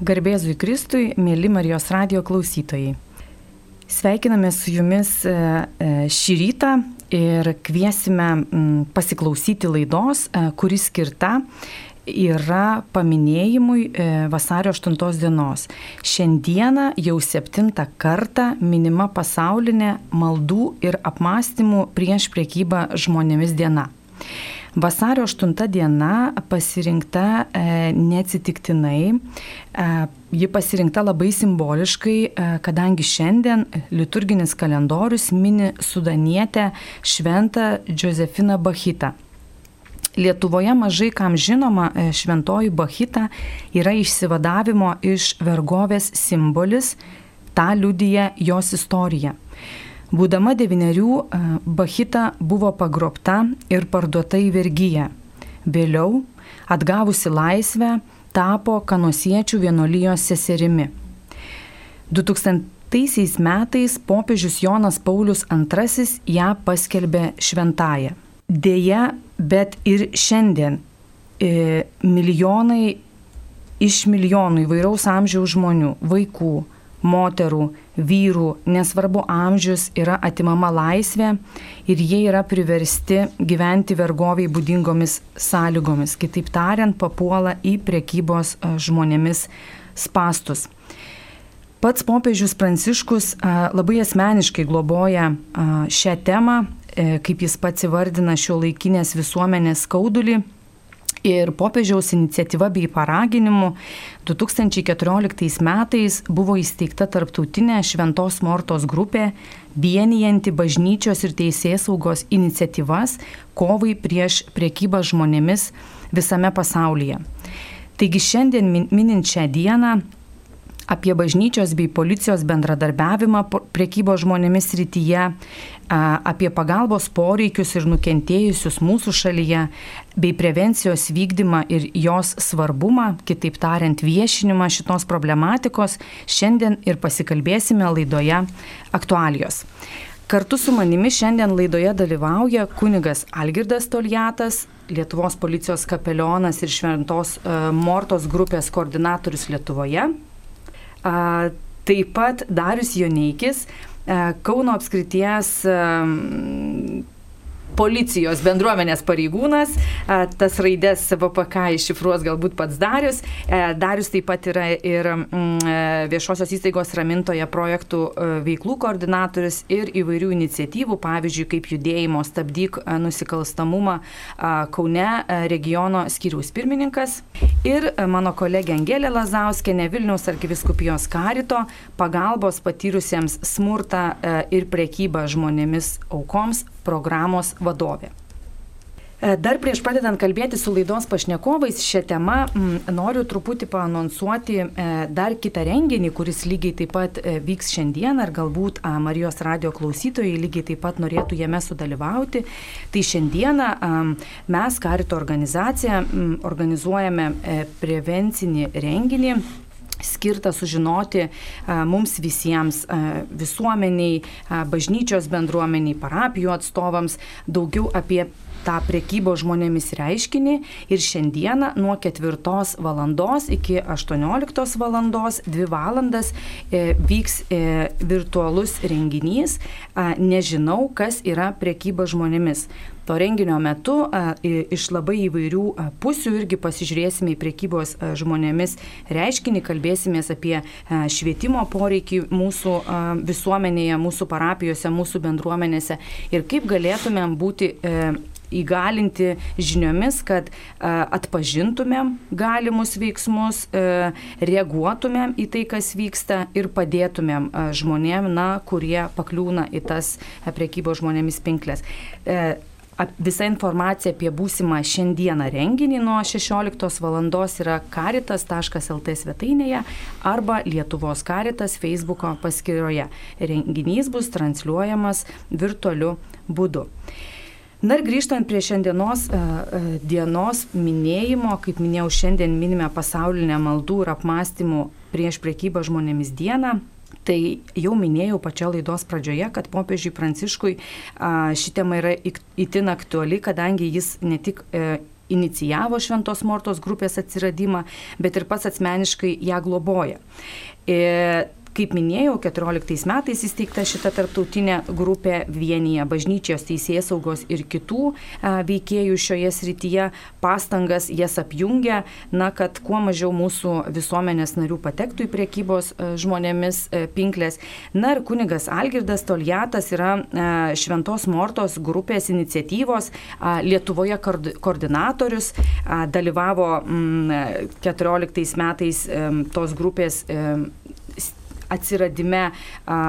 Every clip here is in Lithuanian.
Garbėzui Kristui, mėly Marijos radio klausytojai. Sveikiname su jumis e, e, šį rytą ir kviesime pasiklausyti laidos, e, kuris skirta yra paminėjimui vasario 8 dienos. Šiandieną jau septintą kartą minima pasaulinė maldų ir apmąstymų prieš priekybą žmonėmis diena. Vasario 8 diena pasirinkta e, neatsitiktinai, e, ji pasirinkta labai simboliškai, e, kadangi šiandien liturginis kalendorius mini sudanietę šventą Josefiną Bachitą. Lietuvoje mažai kam žinoma e, šventoji Bachita yra išsivadavimo iš vergovės simbolis, tą liudyja jos istorija. Būdama devyniarių, e, Bahita buvo pagrobta ir parduota į vergyją. Vėliau, atgavusi laisvę, tapo kanosiečių vienolyjos seserimi. 2000 metais popiežius Jonas Paulius II ją paskelbė šventąją. Deja, bet ir šiandien e, milijonai iš milijonų įvairaus amžiaus žmonių, vaikų, moterų, vyrų, nesvarbu amžius, yra atimama laisvė ir jie yra priversti gyventi vergoviai būdingomis sąlygomis. Kitaip tariant, papuola į priekybos žmonėmis spastus. Pats popiežius Pranciškus labai asmeniškai globoja šią temą, e, kaip jis pats įvardina šio laikinės visuomenės skaudulį Ir popiežiaus iniciatyva bei paraginimu 2014 metais buvo įsteigta tarptautinė Šventos Mortos grupė, vienijanti bažnyčios ir teisės saugos iniciatyvas kovai prieš priekybą žmonėmis visame pasaulyje. Taigi šiandien minint šią dieną apie bažnyčios bei policijos bendradarbiavimą priekybo žmonėmis rytyje, apie pagalbos poreikius ir nukentėjusius mūsų šalyje, bei prevencijos vykdymą ir jos svarbumą, kitaip tariant, viešinimą šitos problematikos, šiandien ir pasikalbėsime laidoje aktualijos. Kartu su manimi šiandien laidoje dalyvauja kunigas Algirdas Toljatas, Lietuvos policijos kapelionas ir Šventos Mortos grupės koordinatorius Lietuvoje. Taip pat Darius Joneikis, Kauno apskrities policijos bendruomenės pareigūnas, tas raidės VPK iššifruos galbūt pats Darius. E, Darius taip pat yra ir mm, e, viešosios įstaigos ramintoje projektų e, veiklų koordinatorius ir įvairių iniciatyvų, pavyzdžiui, kaip judėjimo stabdyk nusikalstamumą Kaune regiono skyriaus pirmininkas. Ir mano kolegė Angelė Lazauskė, Vilniaus arkiviskupijos karito, pagalbos patyrusiems smurtą ir prekybą žmonėmis aukoms programos vadovė. E, dar prieš pradedant kalbėti su laidos pašnekovais šią temą, noriu truputį paanonsuoti e, dar kitą renginį, kuris lygiai taip pat e, vyks šiandien, ar galbūt Marijos radio klausytojai lygiai taip pat norėtų jame sudalyvauti. Tai šiandieną mes, Karito organizacija, organizuojame prevencinį renginį skirta sužinoti mums visiems, visuomeniai, bažnyčios bendruomeniai, parapijų atstovams daugiau apie tą priekybos žmonėmis reiškinį ir šiandieną nuo 4 valandos iki 18 valandos 2 valandas e, vyks e, virtualus renginys Nežinau, kas yra priekyba žmonėmis. To renginio metu a, iš labai įvairių a, pusių irgi pasižiūrėsime į priekybos a, žmonėmis reiškinį, kalbėsimės apie a, švietimo poreikį mūsų a, visuomenėje, mūsų parapijose, mūsų bendruomenėse ir kaip galėtumėm būti e, įgalinti žiniomis, kad atpažintumėm galimus veiksmus, reaguotumėm į tai, kas vyksta ir padėtumėm žmonėm, na, kurie pakliūna į tas priekybos žmonėmis pinklės. E, Visa informacija apie būsimą šiandieną renginį nuo 16 val. yra karitas.lt svetainėje arba Lietuvos karitas Facebook'o paskyroje. Renginys bus transliuojamas virtualiu būdu. Na ir grįžtant prie šiandienos uh, dienos minėjimo, kaip minėjau, šiandien minime pasaulinę maldų ir apmąstymų prieš priekybą žmonėmis dieną. Tai jau minėjau pačio laidos pradžioje, kad popiežiui Pranciškui ši tema yra itin aktuali, kadangi jis ne tik e, inicijavo Šventos Mortos grupės atsiradimą, bet ir pats asmeniškai ją globoja. Kaip minėjau, 14 metais įsteigta šita tarptautinė grupė vienyje bažnyčios teisės saugos ir kitų veikėjų šioje srityje pastangas jas apjungia, na, kad kuo mažiau mūsų visuomenės narių patektų į priekybos žmonėmis pinklės. Na ir kunigas Algirdas Toljatas yra Šventos Mortos grupės iniciatyvos Lietuvoje koordinatorius, dalyvavo 14 metais tos grupės atsiradime a,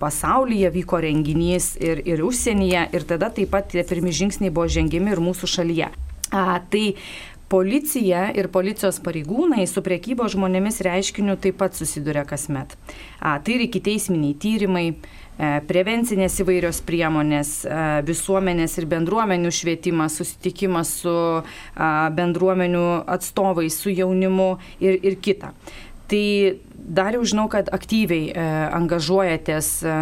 pasaulyje vyko renginys ir, ir užsienyje ir tada taip pat tie pirmi žingsniai buvo žengiami ir mūsų šalyje. A, tai Policija ir policijos pareigūnai su priekybo žmonėmis reiškiniu taip pat susiduria kasmet. A, tai ir iki teisminiai tyrimai, e, prevencinės įvairios priemonės, e, visuomenės ir bendruomenių švietimas, susitikimas su bendruomenių atstovais, su jaunimu ir, ir kita. Tai Dar jau žinau, kad aktyviai e, angažuojatės, e,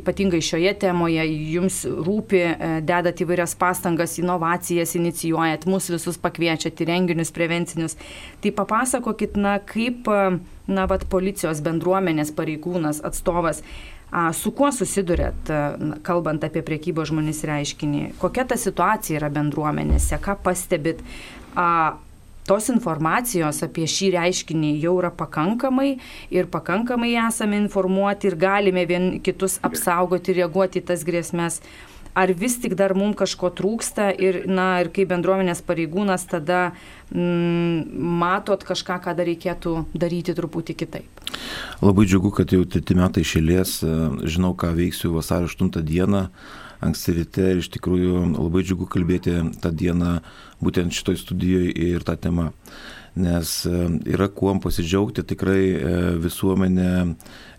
ypatingai šioje temoje, jums rūpi, e, dedat įvairias pastangas, inovacijas, inicijuojat, mus visus pakviečiat į renginius prevencinius. Tai papasakokit, na, kaip, e, na, vat, policijos bendruomenės pareigūnas, atstovas, a, su kuo susidurėt, a, kalbant apie priekybos žmonės reiškinį, kokia ta situacija yra bendruomenėse, ką pastebit. A, tos informacijos apie šį reiškinį jau yra pakankamai ir pakankamai esame informuoti ir galime vien kitus apsaugoti ir reaguoti į tas grėsmės. Ar vis tik dar mums kažko trūksta ir, na, ir kaip bendruomenės pareigūnas tada mm, matot kažką, ką dar reikėtų daryti truputį kitaip? Labai džiugu, kad jau treti metai išėlės, žinau, ką veiksiu vasario 8 dieną anksti ryte ir iš tikrųjų labai džiugu kalbėti tą dieną būtent šitoj studijoje ir tą temą. Nes e, yra kuom pasidžiaugti, tikrai e, visuomenė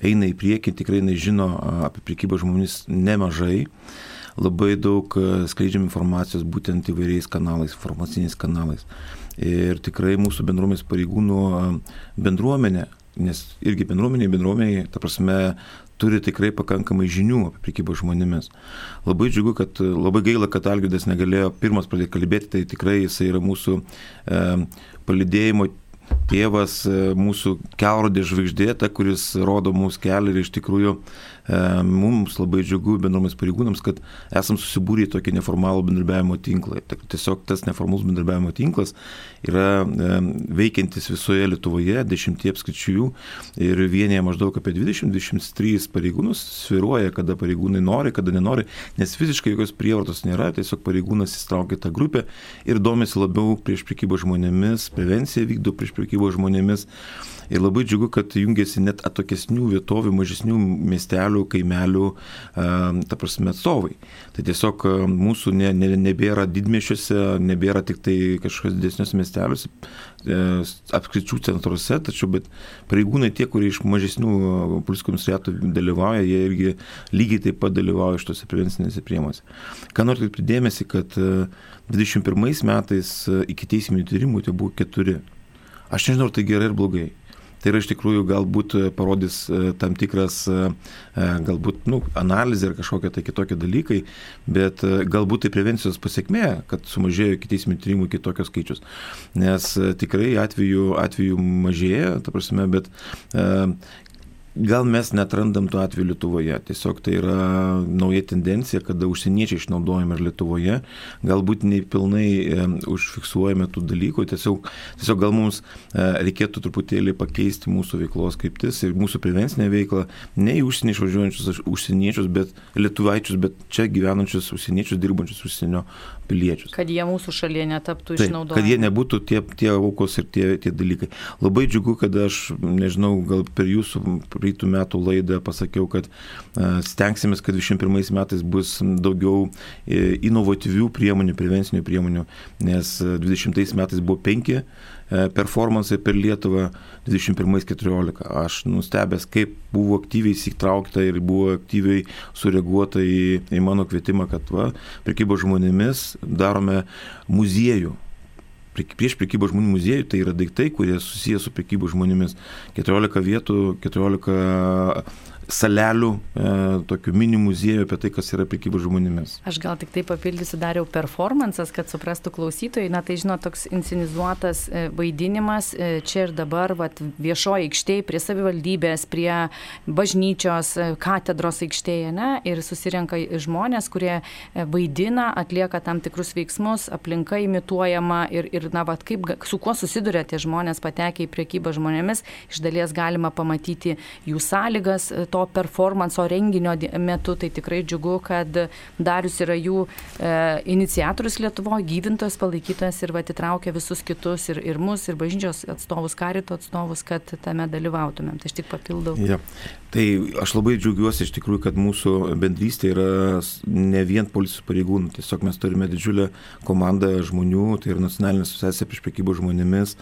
eina į priekį, tikrai nežino apie priekybą žmonėmis nemažai. Labai daug e, skleidžiam informacijos būtent įvairiais kanalais, informaciniais kanalais. Ir tikrai mūsų bendruomenės pareigūnų bendruomenė, nes irgi bendruomeniai, bendruomeniai, ta prasme, turi tikrai pakankamai žinių apie prekybą žmonėmis. Labai džiugu, kad labai gaila, kad Algidas negalėjo pirmas pradėti kalbėti, tai tikrai jisai yra mūsų e, palidėjimo tėvas, e, mūsų kelrodė žvaigždė, ta, kuris rodo mūsų kelią ir iš tikrųjų mums labai džiugu bendromis pareigūnams, kad esam susibūrę į tokį neformalų bendradarbiavimo tinklą. Tiesiog tas neformalus bendradarbiavimo tinklas yra e, veikiantis visoje Lietuvoje, dešimtie apskričių ir vienyje maždaug apie 20-23 pareigūnus sviruoja, kada pareigūnai nori, kada nenori, nes fiziškai jokios prievartos nėra, tiesiog pareigūnas įstraukia tą grupę ir domisi labiau prieš prekybą žmonėmis, prevenciją vykdo prieš prekybą žmonėmis. Ir labai džiugu, kad jungiasi net atokesnių vietovių, mažesnių miestelių, kaimelių, ta prasme, atstovai. Tai tiesiog mūsų ne, ne, nebėra didmešiuose, nebėra tik tai kažkokios didesniuose miesteliuose, e, apskričių centruose, tačiau bet pareigūnai tie, kurie iš mažesnių policijos komisariatų dalyvauja, jie irgi lygiai taip pat dalyvauja iš tose prevencinėse priemonėse. Ką noriu atkreipti dėmesį, kad 21 e, metais e, iki teisminių tyrimų tai buvo keturi. Aš nežinau, ar tai gerai ar blogai. Tai yra iš tikrųjų galbūt e, parodys e, tam tikras e, galbūt nu, analizė ar kažkokie tai kitokie dalykai, bet galbūt tai prevencijos pasiekmė, kad sumažėjo iki teisminių tyrimų kitokios skaičius. Nes tikrai atveju, atveju mažėja, ta prasme, bet Gal mes netrandam tų atvejų Lietuvoje, tiesiog tai yra nauja tendencija, kada užsieniečiai išnaudojami ir Lietuvoje, galbūt nepilnai e, užfiksuojame tų dalykų, tiesiog, tiesiog gal mums e, reikėtų truputėlį pakeisti mūsų veiklos kryptis ir mūsų prevencinę veiklą, ne į užsienį išvažiuojančius užsieniečius, bet lietuvaičius, bet čia gyvenančius užsieniečius, dirbančius užsienio piliečius. Kad jie mūsų šalyje netaptų išnaudojami. Kad jie nebūtų tie, tie aukos ir tie, tie dalykai. Labai džiugu, kad aš, nežinau, gal per jūsų praeitų metų laidą pasakiau, kad stengsimės, kad 21 metais bus daugiau e, inovatyvių priemonių, prevencinių priemonių, nes 20 metais buvo 5 e, performansai per Lietuvą 21-14. Aš nustebęs, kaip buvo aktyviai įsitraukta ir buvo aktyviai sureaguota į, į mano kvietimą, kad va, prekybo žmonėmis darome muziejų prieš prekybos žmonių muziejų, tai yra daiktai, kurie susiję su prekybos žmonėmis. 14 vietų, 14 salelių, e, tokių mini muziejų apie tai, kas yra prekyba žmonėmis. Aš gal tik tai papildysiu, dariau performances, kad suprastų klausytojai. Na tai žinot, toks inscenizuotas e, vaidinimas e, čia ir dabar, vat, viešoje aikštėje, prie savivaldybės, prie bažnyčios, katedros aikštėje, ne? Ir susirenka žmonės, kurie vaidina, atlieka tam tikrus veiksmus, aplinka imituojama ir, ir na, vat, kaip, su kuo susiduria tie žmonės patekę į priekybą žmonėmis, iš dalies galima pamatyti jų sąlygas to performanso renginio metu, tai tikrai džiugu, kad Darius yra jų e, iniciatorius Lietuvoje, gyvintojas, palaikytojas ir atitraukia visus kitus ir, ir mus, ir bažnyčios atstovus, karito atstovus, kad tame dalyvautumėm. Tai aš tik papildau. Ja. Tai aš labai džiaugiuosi iš tikrųjų, kad mūsų bendrystė yra ne vien policijos pareigūnų, tiesiog mes turime didžiulę komandą žmonių, tai yra nacionalinė asociacija prieš prekybą žmonėmis.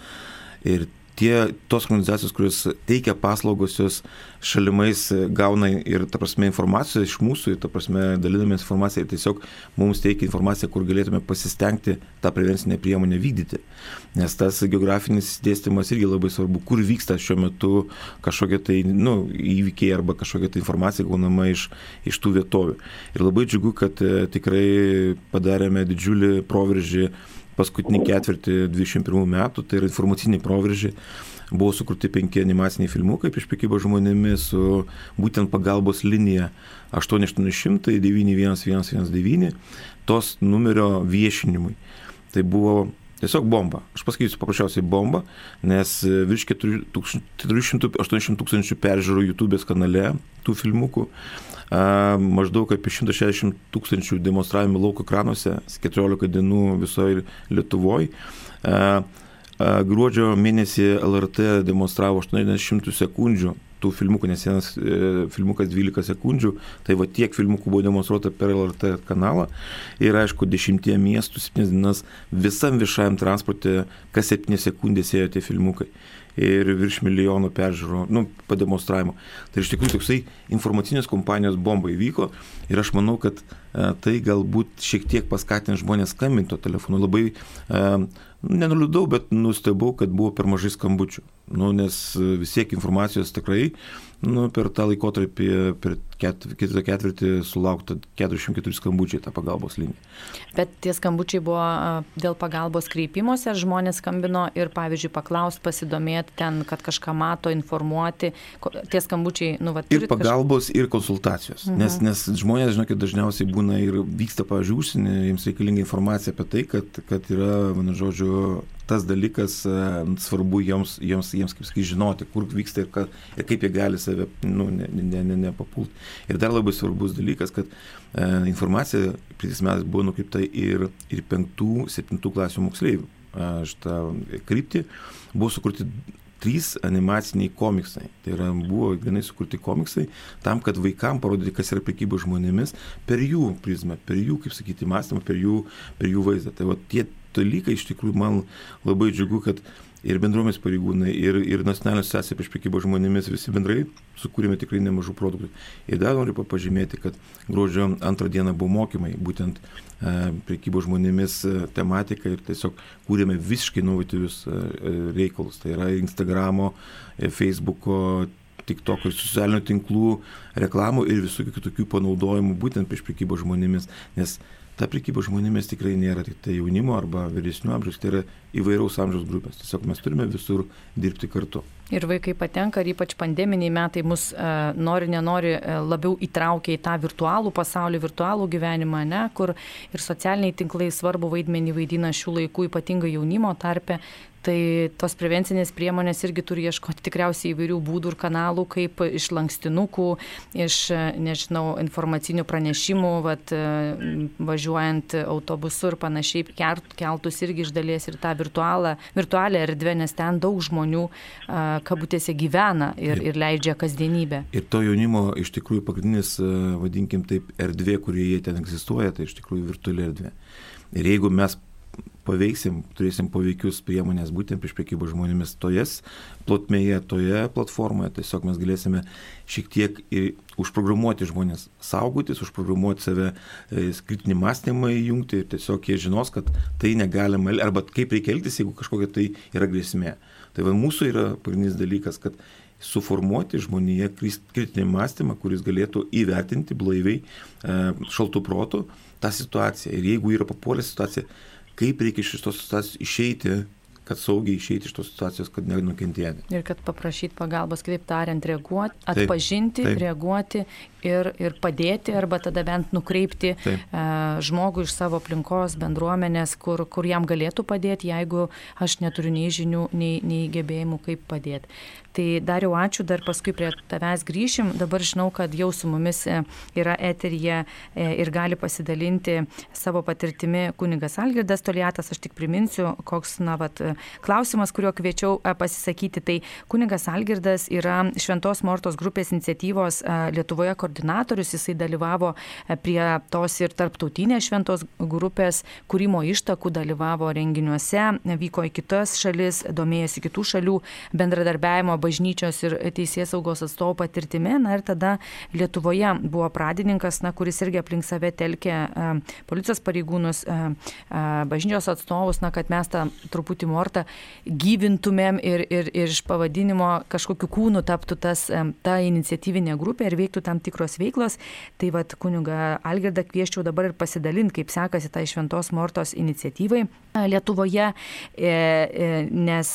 Ir tie, tos organizacijos, kurios teikia paslaugos, jos šalimais gauna ir, ta prasme, informaciją iš mūsų, ir, ta prasme, dalinamės informaciją ir tiesiog mums teikia informaciją, kur galėtume pasistengti tą prevencinę priemonę vykdyti. Nes tas geografinis dėstymas irgi labai svarbu, kur vyksta šiuo metu kažkokie tai, nu, įvykiai arba kažkokia tai informacija gaunama iš, iš tų vietovių. Ir labai džiugu, kad e, tikrai padarėme didžiulį proveržį paskutinį ketvirtį 21 metų, tai yra informaciniai proveržiai. Buvo sukurti penki animaciniai filmukai prieš prekybą žmonėmis su būtent pagalbos linija 8800 91119 tos numerio viešinimui. Tai buvo Tiesiog bomba. Aš pasakysiu paprasčiausiai bomba, nes virš 480 tūkstančių peržiūrų YouTube'ės kanale tų filmukų maždaug apie 160 tūkstančių demonstravimų lauko ekranuose, 14 dienų visoje Lietuvoje. Gruodžio mėnesį LRT demonstravo 80 sekundžių tų filmukų, nes vienas e, filmukas 12 sekundžių, tai va tiek filmukų buvo demonstruota per LRT kanalą. Ir aišku, dešimtie miestų, 7 dienas visam viešajam transporte kas 7 sekundės ėjo tie filmukai ir virš milijono peržiūrų, nu, pademonstravimo. Tai iš tikrųjų toksai informacinės kompanijos bomba įvyko ir aš manau, kad e, tai galbūt šiek tiek paskatins žmonės skambinti to telefonu. Labai e, nenuliūdau, bet nustebau, kad buvo per mažai skambučių. Nu, nes vis tiek informacijos tikrai nu, per tą laikotarpį, per kitą ketvirtį sulaukta 404 skambučiai tą pagalbos liniją. Bet tie skambučiai buvo dėl pagalbos kreipimuose, ar žmonės skambino ir, pavyzdžiui, paklausti, pasidomėti ten, kad kažką mato, informuoti. Tie skambučiai, nu, va, ir pagalbos, kažką... ir konsultacijos. Mhm. Nes, nes žmonės, žinokit, dažniausiai būna ir vyksta, pavyzdžiui, užsienį, jiems reikalinga informacija apie tai, kad, kad yra, mano žodžiu, tas dalykas svarbu jiems, jiems, jiems kaip sakai, žinoti, kur vyksta ir, ka, ir kaip jie gali save nu, nepapulti. Ne, ne, ne, ir dar labai svarbus dalykas, kad e, informacija prieš metais buvo nukreipta ir, ir penktų, septintų klasių moksleivių. Aš tą kryptį buvo sukurti trys animaciniai komiksai. Tai yra, buvo vienai sukurti komiksai tam, kad vaikam parodyti, kas yra prekyba žmonėmis per jų prizmę, per jų, kaip sakyti, mąstymą, per jų, per jų vaizdą. Tai va, tie dalykai iš tikrųjų man labai džiugu, kad ir bendruomės pareigūnai, ir, ir nacionalinė asociacija prieš prekybą žmonėmis visi bendrai sukūrėme tikrai nemažų produktų. Ir dar noriu pažymėti, kad gruodžio antrą dieną buvo mokymai, būtent e, prekybos žmonėmis e, tematika ir tiesiog kūrėme visiškai inovatyvius e, reikalus. Tai yra Instagramo, Facebooko, TikTok ir socialinių tinklų reklamų ir visų kitokių panaudojimų būtent prieš prekybą žmonėmis. Nes ta prekyba žmonėmis tikrai nėra tik tai jaunimo arba vyresnių amžiaus, tai yra įvairaus amžiaus grupės. Tiesiog mes turime visur dirbti kartu. Ir vaikai patenka, ir ypač pandeminiai metai mus e, nori, nenori e, labiau įtraukia į tą virtualų pasaulį, virtualų gyvenimą, ne, kur ir socialiniai tinklai svarbu vaidmenį vaidina šių laikų, ypatingai jaunimo tarpe, Tai tos prevencinės priemonės irgi turi ieškoti tikriausiai įvairių būdų ir kanalų, kaip iš lankstinukų, iš, nežinau, informacinių pranešimų, vat, važiuojant autobusu ir panašiai, keltus irgi iš dalies ir tą virtualią, virtualią erdvę, nes ten daug žmonių kabutėse gyvena ir, ir leidžia kasdienybę. Ir to jaunimo iš tikrųjų pagrindinis, vadinkim taip, erdvė, kurie jie ten egzistuoja, tai iš tikrųjų virtuali erdvė. Ir jeigu mes paveiksim, turėsim poveikius priemonės būtent prieš priekybą žmonėmis toje plotmėje, toje platformoje, tiesiog mes galėsime šiek tiek užprogramuoti žmonės saugotis, užprogramuoti save, e, kritinį mąstymą įjungti ir tiesiog jie žinos, kad tai negalima, arba kaip reikia elgtis, jeigu kažkokia tai yra grėsmė. Tai va mūsų yra pagrindinis dalykas, kad suformuoti žmonėje kritinį mąstymą, kuris galėtų įvertinti blaiviai e, šaltų protų tą situaciją. Ir jeigu yra papuolę situacija, kaip reikia iš šitos situacijos išeiti, kad saugiai išeiti iš tos situacijos, kad nenukentėti. Ir kad paprašyti pagalbos, kaip tariant, reaguoti, atpažinti, taip, taip. reaguoti ir, ir padėti, arba tada bent nukreipti Taip. uh, žmogų iš savo aplinkos, bendruomenės, kur, kur jam galėtų padėti, jeigu aš neturiu nei žinių, nei, nei gebėjimų, kaip padėti. Tai dar jau ačiū, dar paskui prie tavęs grįšim. Dabar žinau, kad jau su mumis e, yra eterija e, ir gali pasidalinti savo patirtimi kunigas Algirdas Toliatas. Aš tik priminsiu, koks, na, vat, klausimas, kuriuo kviečiau pasisakyti. Tai kunigas Algirdas yra Šventos Mortos grupės iniciatyvos Lietuvoje koordinatorius jisai dalyvavo e, prie tos ir tarptautinės šventos grupės kūrimo ištakų, dalyvavo renginiuose, vyko į kitas šalis, domėjosi kitų šalių bendradarbiavimo bažnyčios ir teisės saugos atstovų patirtimi. Na ir tada Lietuvoje buvo pradininkas, na, kuris irgi aplink save telkė e, policijos pareigūnus, e, bažnyčios atstovus, na, kad mes tą truputį mortą gyvintumėm ir, ir, ir iš pavadinimo kažkokiu kūnu taptų tas, ta iniciatyvinė grupė ir veiktų tam tikros veiklos. Tai vad kuniga Algirdą kvieščiau dabar ir pasidalinti, kaip sekasi tai Šventos Mortos iniciatyvai Lietuvoje, e, e, nes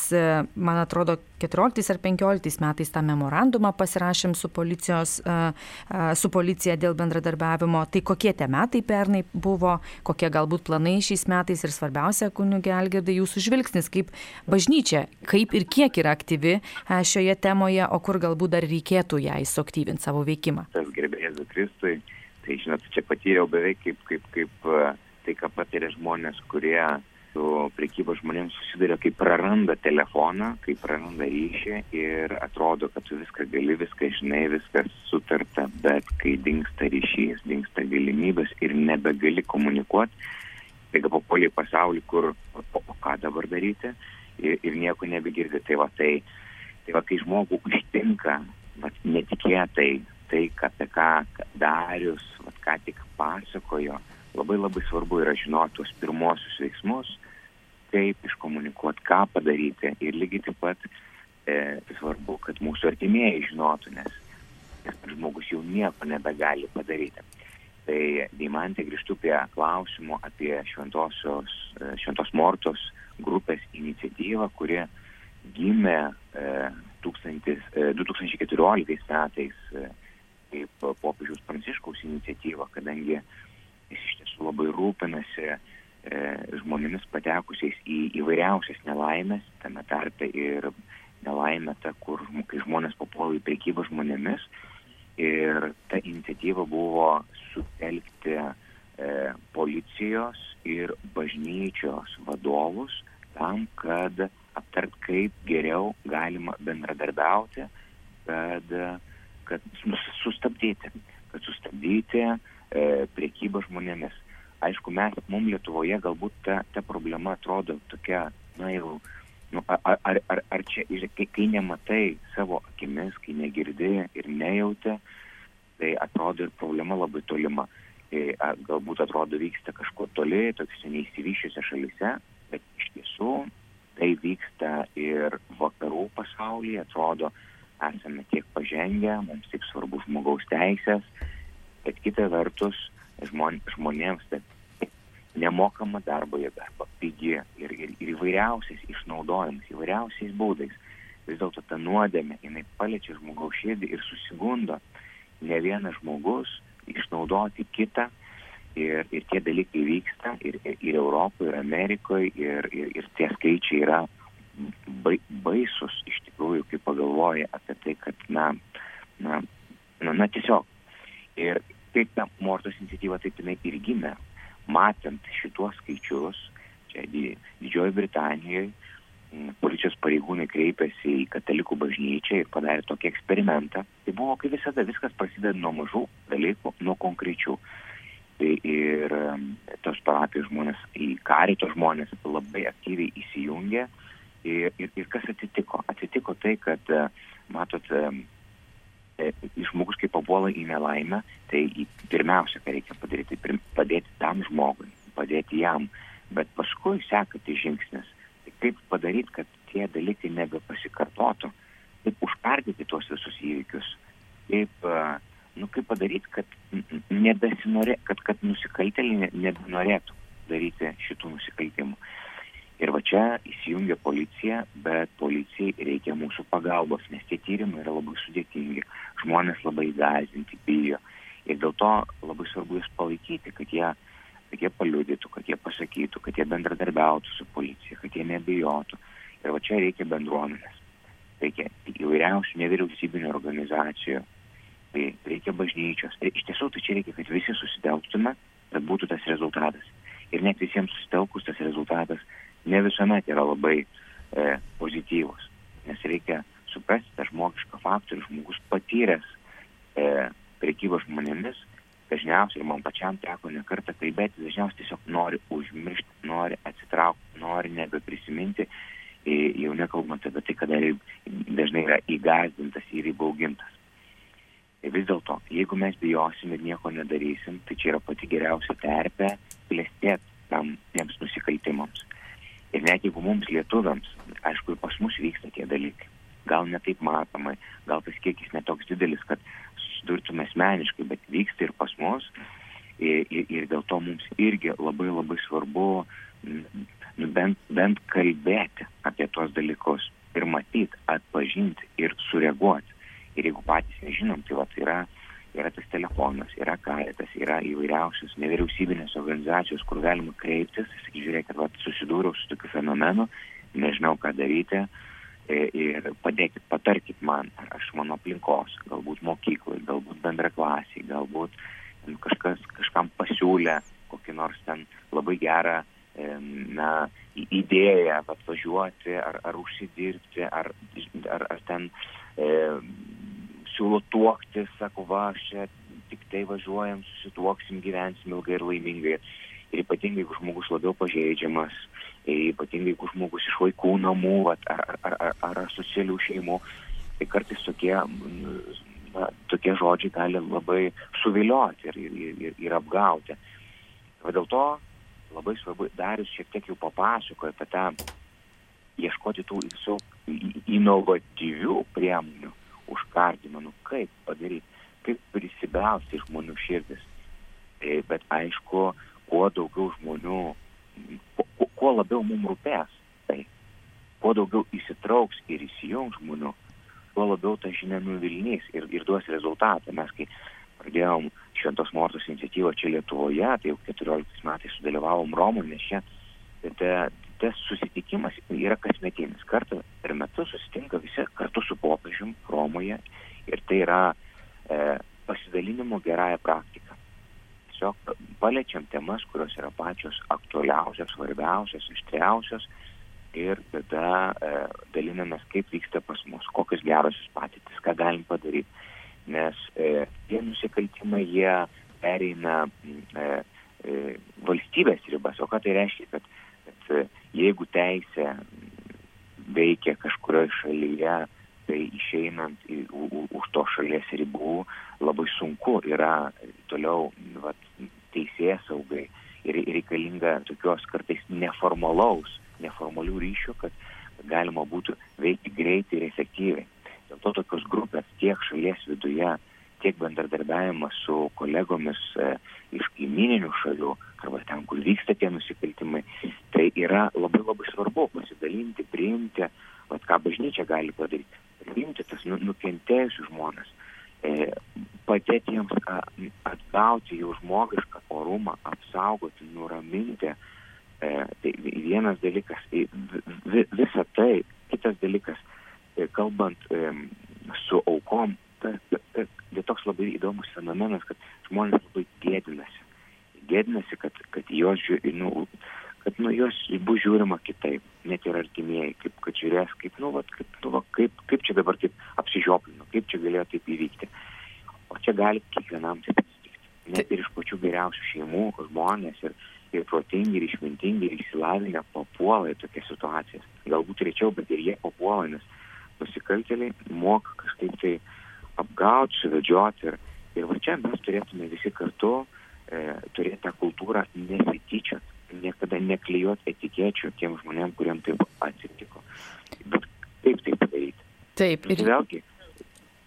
man atrodo 14 ar 15 metais tą memorandumą pasirašėm su, policijos, su policija dėl bendradarbiavimo. Tai kokie tie metai pernai buvo, kokie galbūt planai šiais metais ir svarbiausia, kunigė Algirdai, jūsų žvilgsnis kaip bažnyčia, kaip ir kiek yra aktyvi šioje temoje, o kur galbūt dar reikėtų ją įsaktyvinti savo veikimą. Tas gerbėjas Kristui, tai žinot, čia patyriau beveik kaip, kaip, kaip tai, ką patiria žmonės, kurie su prekyba žmonėms susiduria, kai praranda telefoną, kai praranda ryšį ir atrodo, kad tu viską gali, viską žinai, viskas sutarta, bet kai dinksta ryšys, dinksta galimybės ir nebegali komunikuoti, taiga papuoliai pasaulį, kur o, o ką dabar daryti ir, ir nieko nebegirdi. Tai va, tai, tai va, kai žmogų ištinka va, netikėtai tai, apie ką Darius va, ką tik pasakojo, labai labai svarbu yra žinoti tuos pirmosius veiksmus, kaip iškomunikuoti, ką padaryti. Ir lygiai taip pat e, svarbu, kad mūsų artimieji žinotų, nes, nes žmogus jau nieko nebegali padaryti. Tai Deimantė grįžtų prie klausimo apie šventosios, e, šventos Mortos grupės iniciatyvą, kuri gimė e, 1000, e, 2014 metais e, kaip popiežiaus Pranciškaus iniciatyva, kadangi jis iš tiesų labai rūpinasi E, žmonėmis patekusiais į įvairiausias nelaimės, tame tarpe ir nelaimė ta, kur kai žmonės papuola į prekybą žmonėmis. Ir ta iniciatyva buvo sutelkti e, policijos ir bažnyčios vadovus tam, kad aptart, kaip geriau galima bendradarbiauti, kad, kad sustabdyti, kad sustabdyti e, priekybą žmonėmis aišku, mes, mums Lietuvoje galbūt ta, ta problema atrodo tokia, na jau, nu, ar, ar, ar, ar čia, kai, kai nematai savo akimis, kai negirdi ir nejauti, tai atrodo ir problema labai tolima. Tai, galbūt atrodo vyksta kažkur toli, tokiuose neįsivyšiuose šalise, bet iš tiesų tai vyksta ir vakarų pasaulyje, atrodo, esame tiek pažengę, mums taip svarbu žmogaus teisės, bet kita vertus žmon, žmonėms, bet nemokama darbo jėga arba pigi ir, ir, ir įvairiausiais išnaudojimais, įvairiausiais būdais. Vis dėlto ta nuodėmė, jinai paliečia žmogaus širdį ir susigundo ne vienas žmogus išnaudoti kitą. Ir, ir tie dalykai vyksta ir, ir, ir Europoje, ir Amerikoje, ir, ir, ir tie skaičiai yra baisus iš tikrųjų, kai pagalvoja apie tai, kad, na, na, na, na tiesiog. Ir, kaip ta Mortos iniciatyva taip jinai ir gimė. Matant šituos skaičius, čia Didžiojo Britanijoje, policijos pareigūnai kreipėsi į katalikų bažnyčią ir padarė tokį eksperimentą. Tai buvo kaip visada, viskas prasideda nuo mažų dalykų, nuo konkrečių. Tai ir tos parapijos žmonės, į karito žmonės labai aktyviai įsijungė. Ir, ir, ir kas atsitiko? Atsitiko tai, kad, matot, E, žmogus, kai papuola į nelaimę, tai pirmiausia, ką reikia padaryti, tai padėti tam žmogui, padėti jam, bet paskui sekantis žingsnis. Tai kaip padaryti, kad tie dalykai nebepasikartotų, kaip užkardyti tuos visus įvykius, kaip, nu, kaip padaryti, kad, nebesinorė, kad, kad nusikaltėliai nebenorėtų daryti šitų nusikaltimų. Ir va čia įsijungia policija, bet policijai reikia mūsų pagalbos, nes tie tyrimai yra labai sudėtingi, žmonės labai gazinti, bijo. Ir dėl to labai svarbu jūs palaikyti, kad jie, kad jie paliudytų, kad jie pasakytų, kad jie bendradarbiautų su policija, kad jie nebijotų. Ir va čia reikia bendruomenės. Reikia įvairiausių nevyriausybinių organizacijų, tai reikia bažnyčios. Ir iš tiesų tai čia reikia, kad visi susitelktume, kad būtų tas rezultatas. Ir net visiems susitelkus tas rezultatas ne visuomet yra labai e, pozityvus, nes reikia suprasti tą žmogišką faktorių, žmogus patyręs e, prekybą žmonėmis, dažniausiai ir man pačiam teko nekartą kalbėti, dažniausiai tiesiog nori užmiršti, nori atsitraukti, nori nebeprisiminti, e, jau nekalbant apie tai, kada dažnai yra įgazdintas ir įbaugintas. Ir vis dėlto, jeigu mes bijosim ir nieko nedarysim, tai čia yra pati geriausia terpė klestėti tam tiems nusikaltimams. Ir net jeigu mums lietuviams, aišku, ir pas mus vyksta tie dalykai, gal netaip matomai, gal tas kiekis netoks didelis, kad susidurtume asmeniškai, bet vyksta ir pas mus. Ir, ir, ir dėl to mums irgi labai labai svarbu nu, bent, bent kalbėti apie tuos dalykus ir matyti, atpažinti ir sureaguoti. Ir jeigu patys nežinom, tai va, tai yra yra tas telefonas, yra karitas, yra įvairiausios nevyriausybinės organizacijos, kur galima kreiptis, sakyti, žiūrėkit, va, susidūriau su tokiu fenomenu, nežinau ką daryti e, ir padėkit, patarkit man, ar aš mano aplinkos, galbūt mokyklai, galbūt bendraklasiai, galbūt kažkas kažkam pasiūlė kokį nors ten labai gerą na, idėją atvažiuoti ar, ar užsidirbti, ar, ar, ar ten e, siūlo tuoktis, sako, va, aš čia tik tai važiuojam, susituoksim, gyvensim ilgai ir laimingai. Ir ypatingai, jeigu žmogus labiau pažeidžiamas, ypatingai, jeigu žmogus iš vaikų namų ar, ar, ar, ar, ar socialių šeimų, tai kartais tokie, na, tokie žodžiai gali labai suvilioti ir, ir, ir, ir apgauti. O dėl to labai svarbu, Darius šiek tiek jau papasakojo apie tą ieškoti tų visų inovatyvių priemonių užkardimą, nu kaip padaryti, kaip prisibelsti žmonių širdis. E, bet aišku, kuo daugiau žmonių, kuo, kuo labiau mums rūpės, tai kuo daugiau įsitrauks ir įsijungs žmonių, tuo labiau ta žinia nuvilnys ir, ir duos rezultatą. Mes kai pradėjom Šventos Mortos iniciatyvą čia Lietuvoje, tai jau 14 metais sudalyvavom nes čia tai, tas susitikimas yra kasmetinis. Kartą per metus susitinka visi kartu su popiežium Romoje ir tai yra e, pasidalinimo gerąją praktiką. Tiesiog paliečiam temas, kurios yra pačios aktualiausios, svarbiausios, ištriausios ir tada e, dalinamės, kaip vyksta pas mus, kokios gerosios patirtis, ką galim padaryti. Nes e, tie nusikaltimai, jie pereina e, e, valstybės ribas. O ką tai reiškia, kad jeigu teisė veikia kažkurioje šalyje, tai išeinant į, u, už to šalies ribų labai sunku yra toliau vat, teisėjas saugai ir reikalinga tokios kartais neformalaus, neformalių ryšių, kad galima būtų veikti greitai ir efektyviai. Dėl to tokios grupės tiek šalies viduje, tiek bendradarbiavimas su kolegomis e, iš kaimininių šalių arba ten, kur vyksta tie nusikaltimai, tai yra labai labai svarbu pasidalinti, priimti, vat, ką bažnyčia gali padaryti, priimti tas nu, nukentėjusius žmonės, e, padėti jiems a, atgauti jų žmogišką orumą, apsaugoti, nuraminti. E, tai vienas dalykas, vi, visa tai, kitas dalykas, e, kalbant e, su aukom, ta, ta, ta, tai toks labai įdomus fenomenas, kad žmonės labai gėdinasi. Gėdinasi, kad, kad jos, nu, kad nu, jos bus žiūrima kitaip, net ir artimieji, kaip, kad žiūrės, kaip, nu, vat, kaip, nu, va, kaip, kaip čia dabar taip apsižioplino, kaip čia galėjo taip įvykti. O čia gali kiekvienam taip atsitikti. Net ir iš pačių geriausių šeimų žmonės ir, ir protingi, ir išmintingi, ir išsilavinę papuola į tokias situacijas. Galbūt rečiau, bet ir jie papuola, nes nusikaltėliai moka kažkaip tai apgauti, suvedžioti. Ir, ir va čia mes turėtume visi kartu e, turėti tą kultūrą nesityčiant, niekada neklijuoti etikečių tiem žmonėm, kuriem taip atsitiko. Bet kaip tai padaryti? Taip. Ir vėlgi,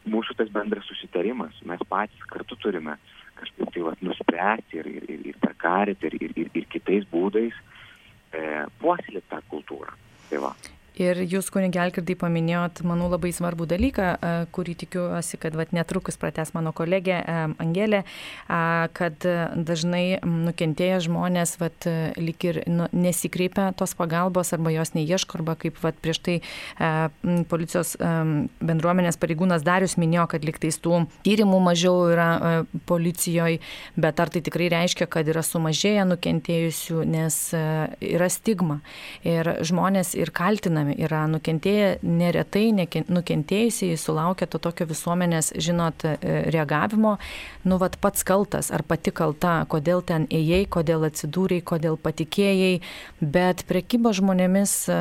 mūsų tas bendras susitarimas, mes patys kartu turime kažkaip tai vat, nuspręsti ir, ir, ir, ir per karitį, ir, ir, ir, ir kitais būdais e, puoselėti tą kultūrą. Tai va. Ir jūs, kunigė Alkirdai, paminėjot, manau, labai svarbų dalyką, kurį tikiuosi, kad vat, netrukus prates mano kolegė Angelė, kad dažnai nukentėję žmonės vat, lik ir nu, nesikreipia tos pagalbos arba jos neieško, arba kaip vat, prieš tai policijos bendruomenės pareigūnas Darius minėjo, kad liktais tų tyrimų mažiau yra policijoje, bet ar tai tikrai reiškia, kad yra sumažėję nukentėjusių, nes yra stigma. Ir žmonės ir kaltinami yra nukentėję, neretai nukentėjusiai sulaukia to tokio visuomenės, žinot, e, reagavimo, nu, vad pats kaltas ar pati kalta, kodėl ten ėjai, kodėl atsidūrėjai, kodėl patikėjai, bet prekyba žmonėmis e,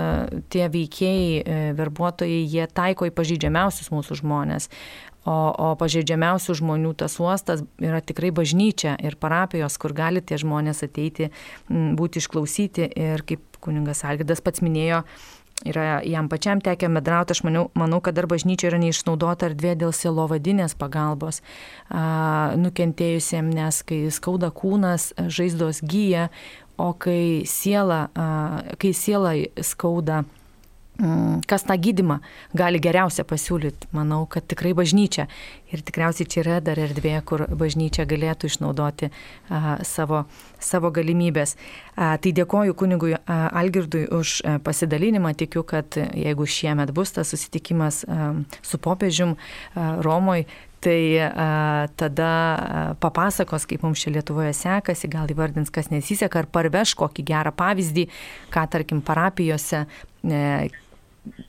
tie veikėjai, e, verbuotojai, jie taiko į pažydžiamiausius mūsų žmonės. O, o pažeidžiamiausių žmonių tas uostas yra tikrai bažnyčia ir parapijos, kur gali tie žmonės ateiti, būti išklausyti. Ir kaip kuningas Algidas pats minėjo, yra jam pačiam tekę medrauti, aš manau, manau, kad dar bažnyčia yra neišnaudota erdvė dėl silovadinės pagalbos a, nukentėjusiem, nes kai skauda kūnas, žaizdos gyja, o kai siela, a, kai siela skauda, kas tą gydimą gali geriausia pasiūlyti. Manau, kad tikrai bažnyčia. Ir tikriausiai čia yra dar erdvė, kur bažnyčia galėtų išnaudoti a, savo, savo galimybės. A, tai dėkoju kunigui a, Algirdui už a, pasidalinimą. Tikiu, kad jeigu šiemet bus tas susitikimas a, su popiežium a, Romoje, tai a, tada a, papasakos, kaip mums čia Lietuvoje sekasi, gal įvardins, kas nesiseka, ar parveš kokį gerą pavyzdį, ką tarkim parapijose. E,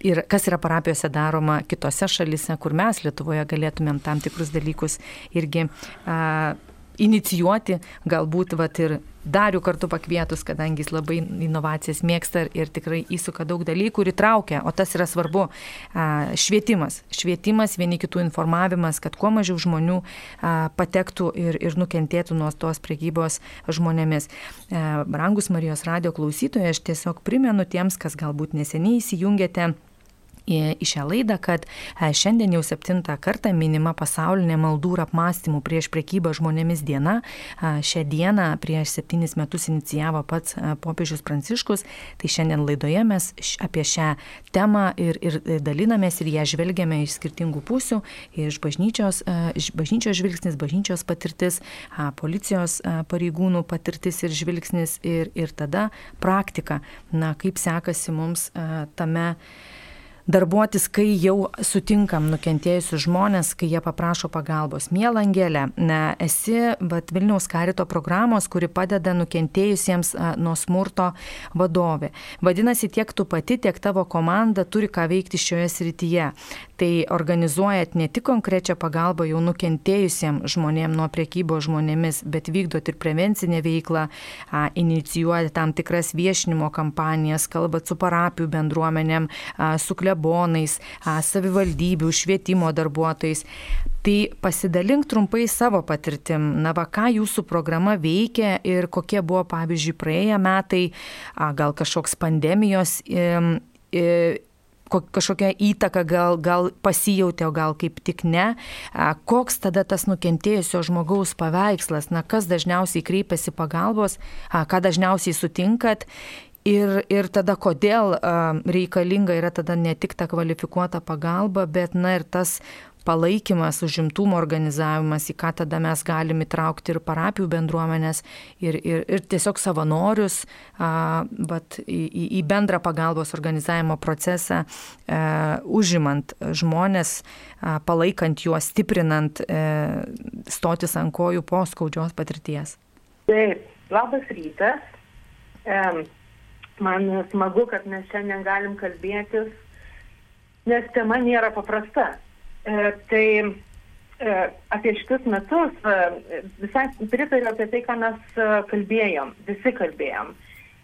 ir kas yra parapijose daroma kitose šalise, kur mes Lietuvoje galėtumėm tam tikrus dalykus irgi a, inicijuoti, galbūt vat, ir darių kartu pakvietus, kadangi jis labai inovacijas mėgsta ir tikrai įsuka daug dalykų ir įtraukia, o tas yra svarbu. Švietimas, švietimas, vieni kitų informavimas, kad kuo mažiau žmonių patektų ir, ir nukentėtų nuo tos prekybos žmonėmis. Brangus Marijos radio klausytojai, aš tiesiog primenu tiems, kas galbūt neseniai įsijungėte į šią laidą, kad e, šiandien jau septintą kartą minima pasaulinė maldų ir apmąstymų prieš prekybą žmonėmis diena. Šią dieną prieš septynis metus inicijavo pats e, popiežius Pranciškus, tai šiandien laidoje mes apie šią temą ir, ir dalinamės ir ją žvelgiame iš skirtingų pusių, iš bažnyčios, e, iš bažnyčios žvilgsnis, bažnyčios patirtis, policijos pareigūnų patirtis ir žvilgsnis ir, ir tada praktika, na, kaip sekasi mums tame darbuotis, kai jau sutinkam nukentėjusius žmonės, kai jie paprašo pagalbos. Mėla Angelė, ne, esi vat, Vilniaus karito programos, kuri padeda nukentėjusiems nuo smurto vadovė. Vadinasi, tiek tu pati, tiek tavo komanda turi ką veikti šioje srityje. Tai organizuojat ne tik konkrečią pagalbą jau nukentėjusiems žmonėms nuo priekybos žmonėmis, bet vykdot ir prevencinę veiklą, inicijuojat tam tikras viešinimo kampanijas, kalbat su parapijų bendruomenėm, su klebonais, savivaldybių, švietimo darbuotojais. Tai pasidalink trumpai savo patirtim, na va, ką jūsų programa veikia ir kokie buvo, pavyzdžiui, praėję metai, gal kažkoks pandemijos kažkokia įtaka gal, gal pasijautė, o gal kaip tik ne. Koks tada tas nukentėjusio žmogaus paveikslas, na kas dažniausiai kreipiasi pagalbos, ką dažniausiai sutinkat? Ir, ir tada kodėl reikalinga yra tada ne tik ta kvalifikuota pagalba, bet na ir tas palaikymas, užimtumo organizavimas, į ką tada mes galim įtraukti ir parapijų bendruomenės, ir, ir, ir tiesiog savanorius, uh, bet į, į, bendrą pagalbos organizavimo procesą, uh, užimant žmonės, uh, palaikant juos, stiprinant, uh, stotis ant kojų po skaudžios patirties. Taip, labas rytas. Um Man smagu, kad mes šiandien galim kalbėtis, nes tema nėra paprasta. E, tai e, apie šitus metus e, visai pritariu apie tai, ką mes kalbėjom, visi kalbėjom.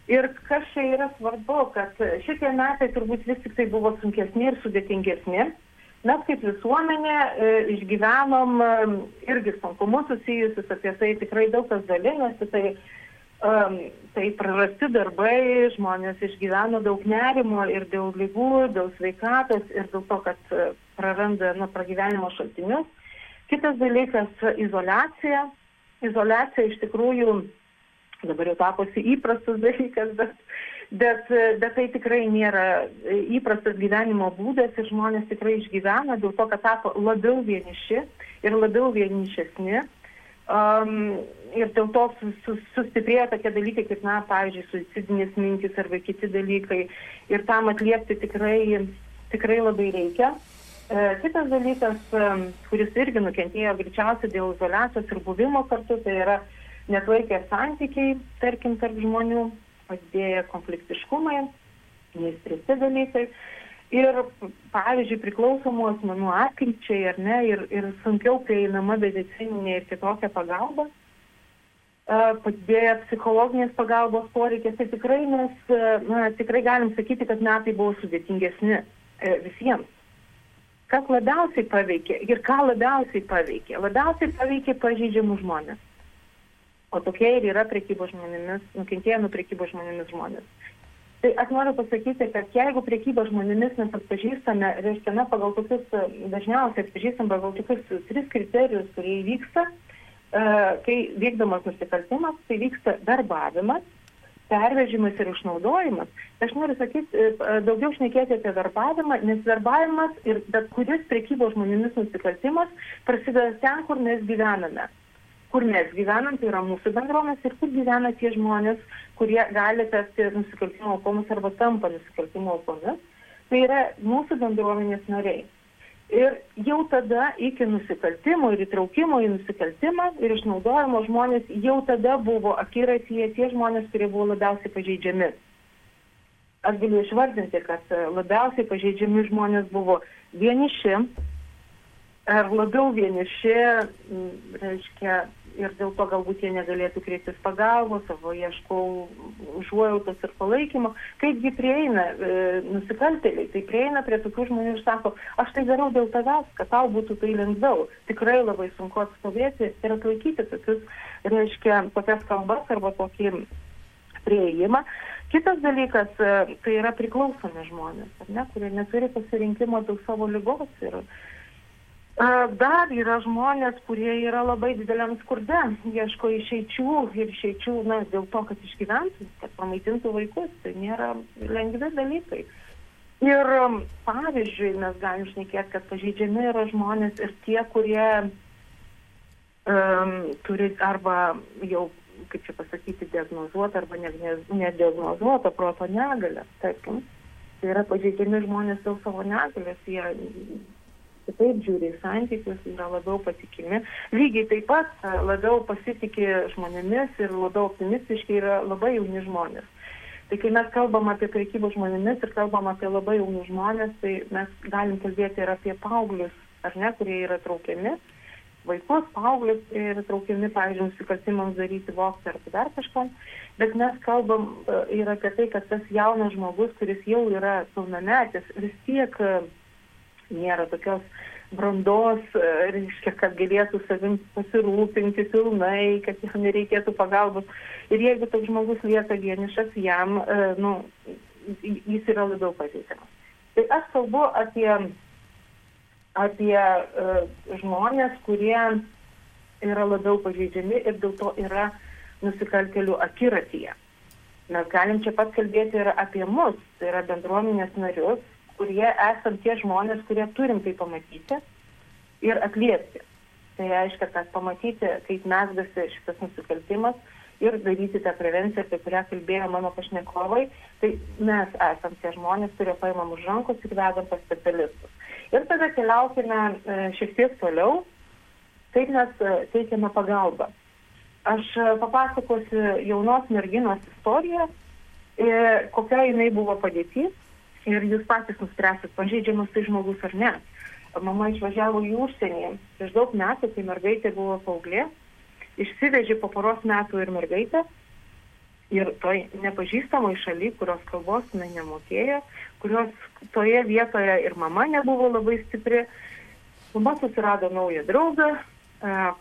Ir kas čia yra svarbu, kad šitie metai turbūt vis tik tai buvo sunkesni ir sudėtingesni. Mes kaip visuomenė išgyvenom irgi sunkumus susijusius apie tai, tikrai daug kas dalinasi. Tai um, tai prarasti darbai, žmonės išgyvena daug nerimo ir dėl lygų, dėl sveikatos ir dėl to, kad praranda nu, pragyvenimo šaltinius. Kitas dalykas - izolacija. Izolacija iš tikrųjų dabar jau taposi įprastas dalykas, bet, bet, bet tai tikrai nėra įprastas gyvenimo būdas ir žmonės tikrai išgyvena dėl to, kad tapo labiau vieniši ir labiau vienišesni. Um, ir dėl to sustiprėja tokie dalykai, kaip, na, pavyzdžiui, suicidinės mintis arba kiti dalykai. Ir tam atliepti tikrai, tikrai labai reikia. E, kitas dalykas, e, kuris irgi nukentėjo greičiausiai dėl izolacijos ir buvimo kartu, tai yra netlaikė santykiai, tarkim, tarp žmonių, padidėja konfliktiškumai, neįspręsti dalykai. Ir, pavyzdžiui, priklausomų asmenų atkryčiai ar ne, ir, ir sunkiau prieinama medicininė ir kitokia pagalba, padidėja psichologinės pagalbos poreikis, tai tikrai mes na, tikrai galim sakyti, kad metai buvo sudėtingesni e, visiems. Kas labiausiai paveikė ir ką labiausiai paveikė? Labiausiai paveikė pažydžiamų žmonės. O tokie ir yra prekybos žmonėmis, nukentėję nuo prekybos žmonėmis žmonės. Tai aš noriu pasakyti, kad jeigu priekybą žmonėmis mes atpažįstame, reiškia, na, pagal tokius, dažniausiai atpažįstam pagal tokius tris kriterijus, kurie įvyksta, kai vykdomas nusikaltimas, tai vyksta darbavimas, pervežimas ir išnaudojimas. Aš noriu sakyti, daugiau šnekėti apie darbavimą, nes darbavimas ir bet kuris priekybos žmonėmis nusikaltimas prasideda ten, kur mes gyvename. Kur mes gyvenam, tai yra mūsų bendruomenės ir kur gyvena tie žmonės, kurie gali tapti nusikaltimo aukomis arba tampa nusikaltimo aukomis. Tai yra mūsų bendruomenės nariai. Ir jau tada iki nusikaltimo ir įtraukimo į nusikaltimą ir išnaudojimo žmonės jau tada buvo akiratyje tie žmonės, kurie buvo labiausiai pažeidžiami. Aš galiu išvardinti, kad labiausiai pažeidžiami žmonės buvo vieniši, ar labiau vieniši, reiškia, ir dėl to galbūt jie negalėtų kreiptis pagalbos, savo ieškau užuojautos ir palaikymo. Kaipgi prieina e, nusikaltėliai, tai prieina prie tokių žmonių ir sako, aš tai darau dėl tavęs, kad tau būtų tai lengviau. Tikrai labai sunku atstovėti ir atlaikyti tokius, reiškia, tokias kalbas arba tokį prieimą. Kitas dalykas, e, tai yra priklausomi žmonės, ne, kurie neturi pasirinkimo dėl savo lygos. Ir, Dar yra žmonės, kurie yra labai dideliam skurde, ieško išeičių ir išeičių, na, dėl to, kad išgyventų, kad pamaitintų vaikus, tai nėra lengvi dalykai. Ir pavyzdžiui, mes galim šnekėti, kad pažeidžiami yra žmonės ir tie, kurie um, turi arba jau, kaip čia pasakyti, diagnozuotą arba nediagnozuotą proto negalę, tarkim. Tai yra pažeidžiami žmonės dėl savo negalės, jie kitaip žiūri į santykius, yra labiau patikimi. Lygiai taip pat e, labiau pasitikė žmonėmis ir labiau optimistiški yra labai jauni žmonės. Tai kai mes kalbam apie prekybą žmonėmis ir kalbam apie labai jaunus žmonės, tai mes galim kalbėti ir apie paauglius, ar ne, kurie yra traukiami, vaikus, paauglius, yra traukiami, pavyzdžiui, nusikaltimams daryti vokti ar dar kažkam, bet mes kalbam e, ir apie tai, kad tas jaunas žmogus, kuris jau yra pilnametis, vis tiek nėra tokios brandos, e, reiškia, kad galėtų savim pasirūpinti pilnai, kad jam nereikėtų pagalbos. Ir jeigu toks žmogus lieka vienišas, jam, e, nu, jis yra labiau pažeidžiamas. Tai aš kalbu apie, apie uh, žmonės, kurie yra labiau pažeidžiami ir dėl to yra nusikaltelių akiratyje. Mes galim čia pat kalbėti ir apie mus, tai yra bendruomenės narius, kurie esam tie žmonės, kurie turim tai pamatyti ir atliepti. Tai reiškia, kad pamatyti, kaip mesgasi šitas nusikaltimas ir daryti tą prevenciją, apie kurią kalbėjo mano pašnekovai, tai mes esam tie žmonės, kurie paimam už rankos ir vedam pas specialistus. Ir tada keliaukime e, šiek tiek toliau, kaip mes e, teikiame pagalbą. Aš e, papasakosiu jaunos merginos istoriją, kokia jinai buvo padėtis ir jūs patys nuspręsit, pažeidžiamas tai žmogus ar ne. Mama išvažiavo į užsienį prieš daug metų, kai mergaitė buvo paauglė, išsivežė po poros metų ir mergaitę. Ir toj nepažįstamoj šaly, kurios kalbos jinai nemokėjo, kurios toje vietoje ir mama nebuvo labai stipri, mama susirado naują draugą,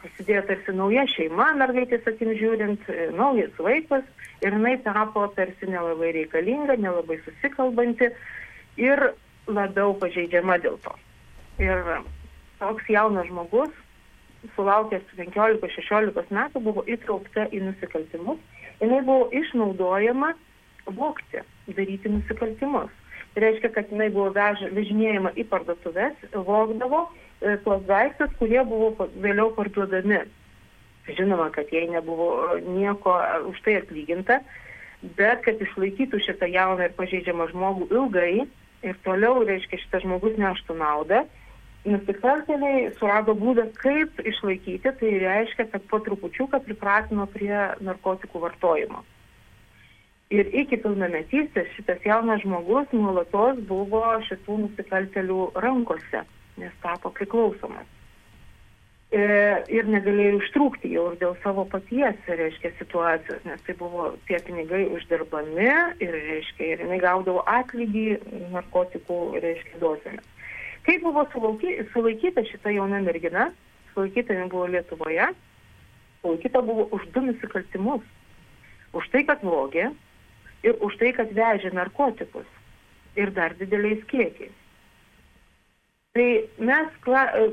prasidėjo tarsi nauja šeima, mergaitės akim žiūrint, e, naujas vaikas ir jinai tapo tarsi nelabai reikalinga, nelabai susikalbanti ir labiau pažeidžiama dėl to. Ir toks jaunas žmogus, sulaukęs 15-16 metų, buvo įtraukta į nusikaltimus. Jis buvo išnaudojama vokti, daryti nusikaltimus. Tai reiškia, kad jinai buvo vež, vežinėjama į parduotuvės, vogdavo e, tuos daiktus, kurie buvo vėliau parduodami. Žinoma, kad jai nebuvo nieko už tai atlyginta, bet kad išlaikytų šitą jauną ir pažeidžiamą žmogų ilgai ir toliau, reiškia, šitas žmogus neštų naudą, nusikaltėliai surado būdą, kaip išlaikyti, tai reiškia, kad po trupučiuką pripratino prie narkotikų vartojimo. Ir iki pilnametystės šitas jaunas žmogus nuolatos buvo šitų nusikaltelių rankose, nes tapo priklausomas. E, ir negalėjo ištrūkti jau ir dėl savo paties, reiškia, situacijos, nes tai buvo tie pinigai uždirbami ir, reiškia, ir jinai gaudavo atlygį narkotikų, reiškia, dozėmis. Kaip buvo sulaikyta šita jauna mergina, sulaikyta nebuvo Lietuvoje, sulaikyta buvo už du nusikaltimus. Už tai, kad vogė, ir už tai, kad vežė narkotikus ir dar dideliais kiekiais. Tai mes,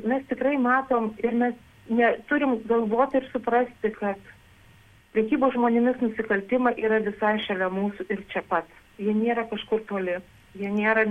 mes tikrai matom ir mes ne, turim galvoti ir suprasti, kad priekybos žmonėmis nusikaltimai yra visai šalia mūsų ir čia pat. Jie nėra kažkur toli, jie nėra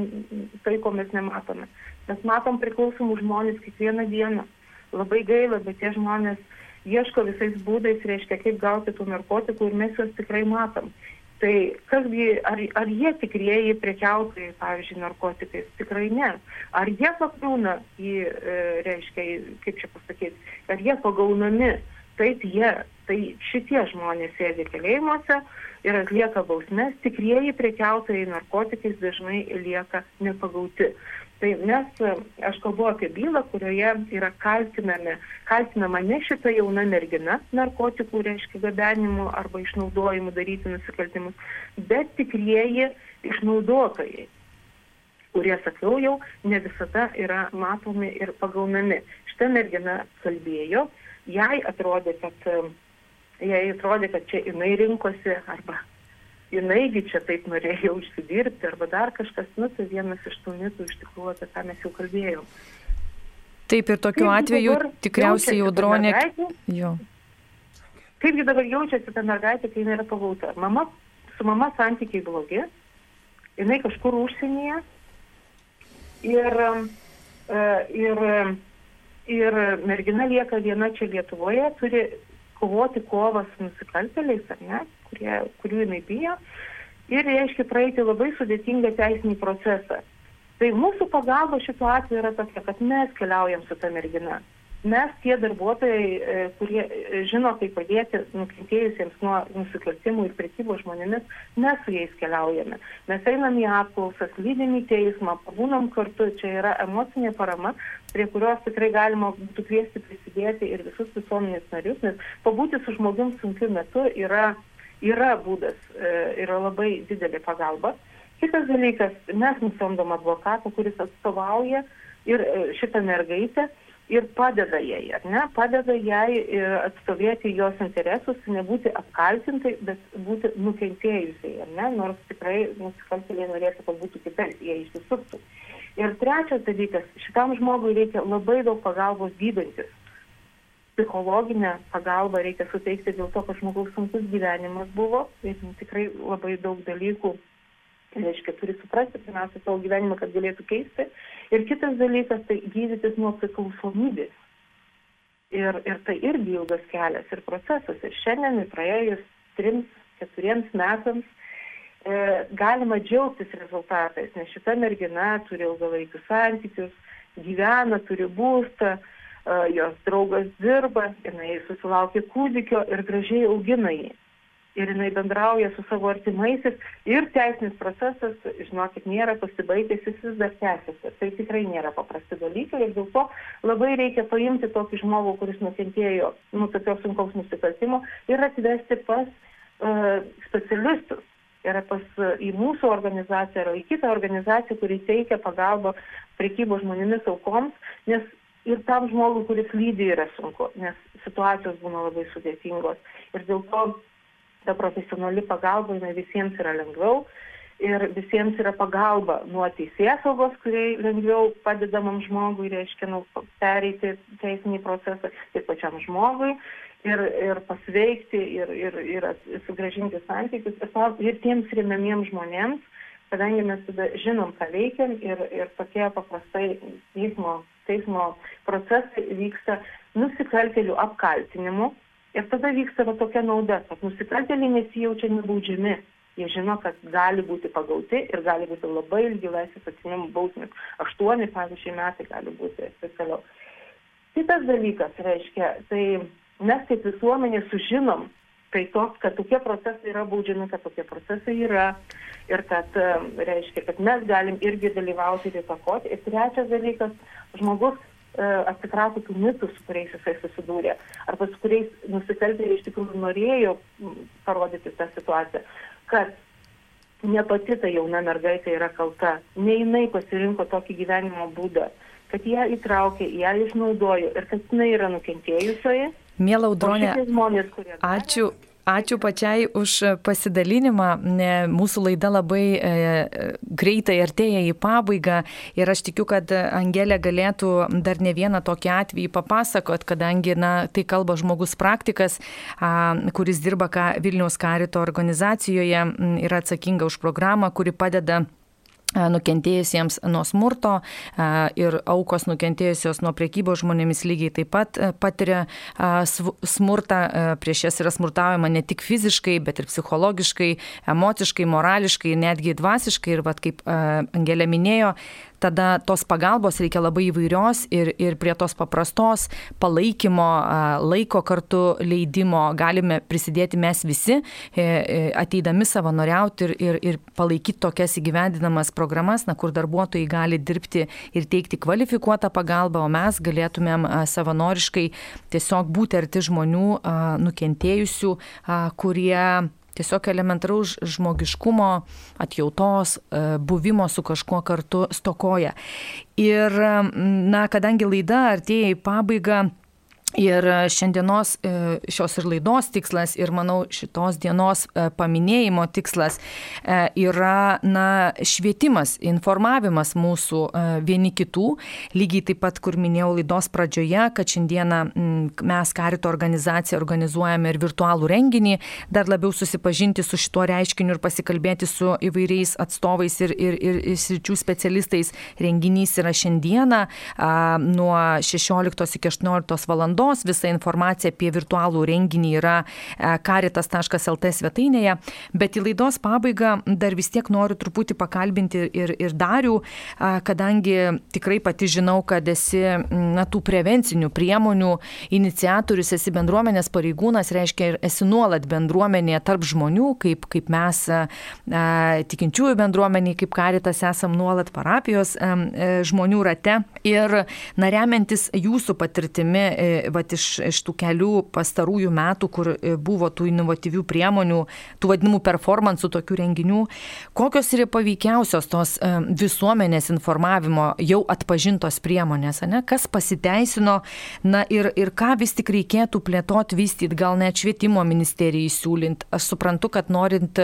tai, ko mes nematome. Mes matom priklausomų žmonės kiekvieną dieną. Labai gaila, bet tie žmonės ieško visais būdais, reiškia, kaip gauti tų narkotikų ir mes juos tikrai matom. Tai kasgi, ar, ar jie tikrieji prekiautojai, pavyzdžiui, narkotikais? Tikrai ne. Ar jie pakliūna į, e, reiškia, kaip čia pasakyti, ar jie pagaunami? Taip jie, tai šitie žmonės sėdi kalėjimuose ir atlieka bausmes, tikrieji prekiautojai narkotikais dažnai lieka nepagauti. Tai mes, aš kalbu apie bylą, kurioje yra kaltinama ne šita jauna mergina narkotikų, reiškia gabenimu arba išnaudojimu daryti nusikaltimus, bet tikrieji išnaudotojai, kurie, sakiau jau, ne visada yra matomi ir pagaunami. Šita mergina kalbėjo, jai atrodė, kad, jai atrodė, kad čia jinai rinkosi arba jinaigi čia taip norėjo užsidirbti arba dar kažkas, nu, tai vienas iš tų mitų iš tikrųjų, apie ką mes jau kalbėjom. Taip ir tokiu Kaip atveju tikriausiai jau dronė. Jo. Kaipgi dabar jaučiasi ta mergaitė, kai jinai yra pagauta? Mama, su mama santykiai blogi, jinai kažkur užsienyje ir, e, ir, ir mergina lieka viena čia Lietuvoje, turi kovoti kovą su nusikaltėliais, ar ne, kurie, kurių jinai bijo, ir reiškia praeiti labai sudėtingą teisinį procesą. Tai mūsų pagalba šituo atveju yra tokia, kad mes keliaujam su ta mergina mes tie darbuotojai, e, kurie e, žino, kaip padėti nukentėjusiems nuo nusikaltimų ir prekybos žmonėmis, mes su jais keliaujame. Mes einam į apklausas, lydėm į teismą, pabūnam kartu, čia yra emocinė parama, prie kurios tikrai galima būtų kviesti prisidėti ir visus visuomenės narius, nes pabūti su žmogum sunkiu metu yra, yra būdas, e, yra labai didelė pagalba. Kitas dalykas, mes nusamdom advokatą, kuris atstovauja ir šitą mergaitę ir padeda jai, ar ne, padeda jai e, atstovėti jos interesus, nebūti apkaltintai, bet būti nukentėjusiai, ar ne, nors tikrai nusikaltėliai norėtų, kad būtų kitaip, jie išsisuktų. Ir trečias dalykas, šitam žmogui reikia labai daug pagalbos gydantis. Psichologinę pagalbą reikia suteikti dėl to, kad žmogaus sunkus gyvenimas buvo ir tikrai labai daug dalykų reiškia, turi suprasti pirmiausia savo gyvenimą, kad galėtų keisti. Ir kitas dalykas, tai gydytis nuo priklausomybės. Ir, ir tai irgi ilgas kelias ir procesas. Ir šiandien, praėjus trims, keturiems metams, galima džiaugtis rezultatais, nes šita mergina turi ilgalaikius santykius, gyvena, turi būstą, e, jos draugas dirba, jinai susilaukė kūdikio ir gražiai augina jį ir jinai bendrauja su savo artimaisiais ir teisinis procesas, žinokit, nėra pasibaigęs, jis vis dar tęsiasi. Tai tikrai nėra paprasti dalykai ir dėl to labai reikia paimti tokį žmogų, kuris nukentėjo nuo tokios sunkaus nusikaltimo ir atvesti pas uh, specialistus. Yra pas į mūsų organizaciją ar į kitą organizaciją, kuri teikia pagalbą prekybos žmonėmis aukoms, nes ir tam žmogui, kuris lydi, yra sunku, nes situacijos būna labai sudėtingos. Ir dėl to ta profesionali pagalba jinai visiems yra lengviau ir visiems yra pagalba nuo teisės saugos, kuriai lengviau padedamam žmogui, reiškia, nu, pereiti teisinį procesą ir pačiam žmogui. Ir, ir pasveikti, ir, ir, ir sugražinti santykius, ir, ir tiems remiamiems žmonėms, kadangi mes tada žinom, ką veikiam ir, ir tokie paprastai teismo, teismo procesai vyksta nusikaltelių apkaltinimu, Ir tada vyksta va tokia nauda, kad nusikaltėliai nesijaučia nebaudžiami. Jie žino, kad gali būti pagauti ir gali būti labai ilgi laisvės atsimimų bausmės. Aštuoni, pavyzdžiui, metai gali būti ir taip toliau. Kitas dalykas, reiškia, tai mes kaip visuomenė sužinom, tai toks, kad tokie procesai yra baudžiami, kad tokie procesai yra ir kad, reiškia, kad mes galim irgi dalyvauti ir įtakoti. Ir trečias dalykas, žmogus E, atsikrato tų mitų, su kuriais jisai susidūrė, arba su kuriais nusikaltėliai iš tikrųjų norėjo parodyti tą situaciją, kad ne pati ta jauna mergaitė yra kalta, ne jinai pasirinko tokį gyvenimo būdą, kad ją įtraukė, ją išnaudojo ir kad jinai yra nukentėjusioji. Mėla Audronė, ačiū, Ačiū pačiai už pasidalinimą. Mūsų laida labai e, greitai artėja į pabaigą ir aš tikiu, kad Angelė galėtų dar ne vieną tokį atvejį papasakot, kadangi na, tai kalba žmogus praktikas, kuris dirba Vilniaus karito organizacijoje, yra atsakinga už programą, kuri padeda nukentėjusiems nuo smurto ir aukos nukentėjusios nuo priekybos žmonėmis lygiai taip pat patiria smurtą. Prieš jas yra smurtaujama ne tik fiziškai, bet ir psichologiškai, emociškai, morališkai, netgi dvasiškai. Ir vad kaip Angelė minėjo, tada tos pagalbos reikia labai įvairios ir, ir prie tos paprastos palaikymo, laiko kartu leidimo galime prisidėti mes visi, e, e, ateidami savanoriauti ir, ir, ir palaikyti tokias įgyvendinamas programas, na, kur darbuotojai gali dirbti ir teikti kvalifikuotą pagalbą, o mes galėtumėm savanoriškai tiesiog būti arti žmonių nukentėjusių, kurie tiesiog elementaraus žmogiškumo, atjautos, e, buvimo su kažkuo kartu stokoja. Ir, na, kadangi laida artėja į pabaigą, Ir šiandienos e, šios ir laidos tikslas ir manau šitos dienos e, paminėjimo tikslas e, yra na, švietimas, informavimas mūsų vieni kitų. Lygiai taip pat, kur minėjau laidos pradžioje, kad šiandieną mes Karito organizacija organizuojame ir virtualų renginį, dar labiau susipažinti su šituo reiškiniu ir pasikalbėti su įvairiais atstovais ir, ir, ir, ir sričių specialistais. Renginys yra šiandieną nuo 16 iki 18 val valandos. Visa informacija apie virtualų renginį yra karitas.lt e, svetainėje. Bet į laidos pabaigą dar vis tiek noriu truputį pakalbinti ir, ir darių, kadangi tikrai pati žinau, kad esi na, tų prevencinių priemonių iniciatorius, esi bendruomenės pareigūnas, reiškia esi nuolat bendruomenėje tarp žmonių, kaip, kaip mes a, tikinčiųjų bendruomeniai, kaip karitas esam nuolat parapijos žmonių rate. Ir na, remiantis jūsų patirtimi, e, vat, iš, iš tų kelių pastarųjų metų, kur e, buvo tų inovatyvių priemonių, tų vadinamų performansų, tokių renginių, kokios yra paveikiausios tos e, visuomenės informavimo jau atpažintos priemonės, ne? kas pasiteisino na, ir, ir ką vis tik reikėtų plėtoti, vystyti, gal net švietimo ministerijai siūlint. Aš suprantu, kad norint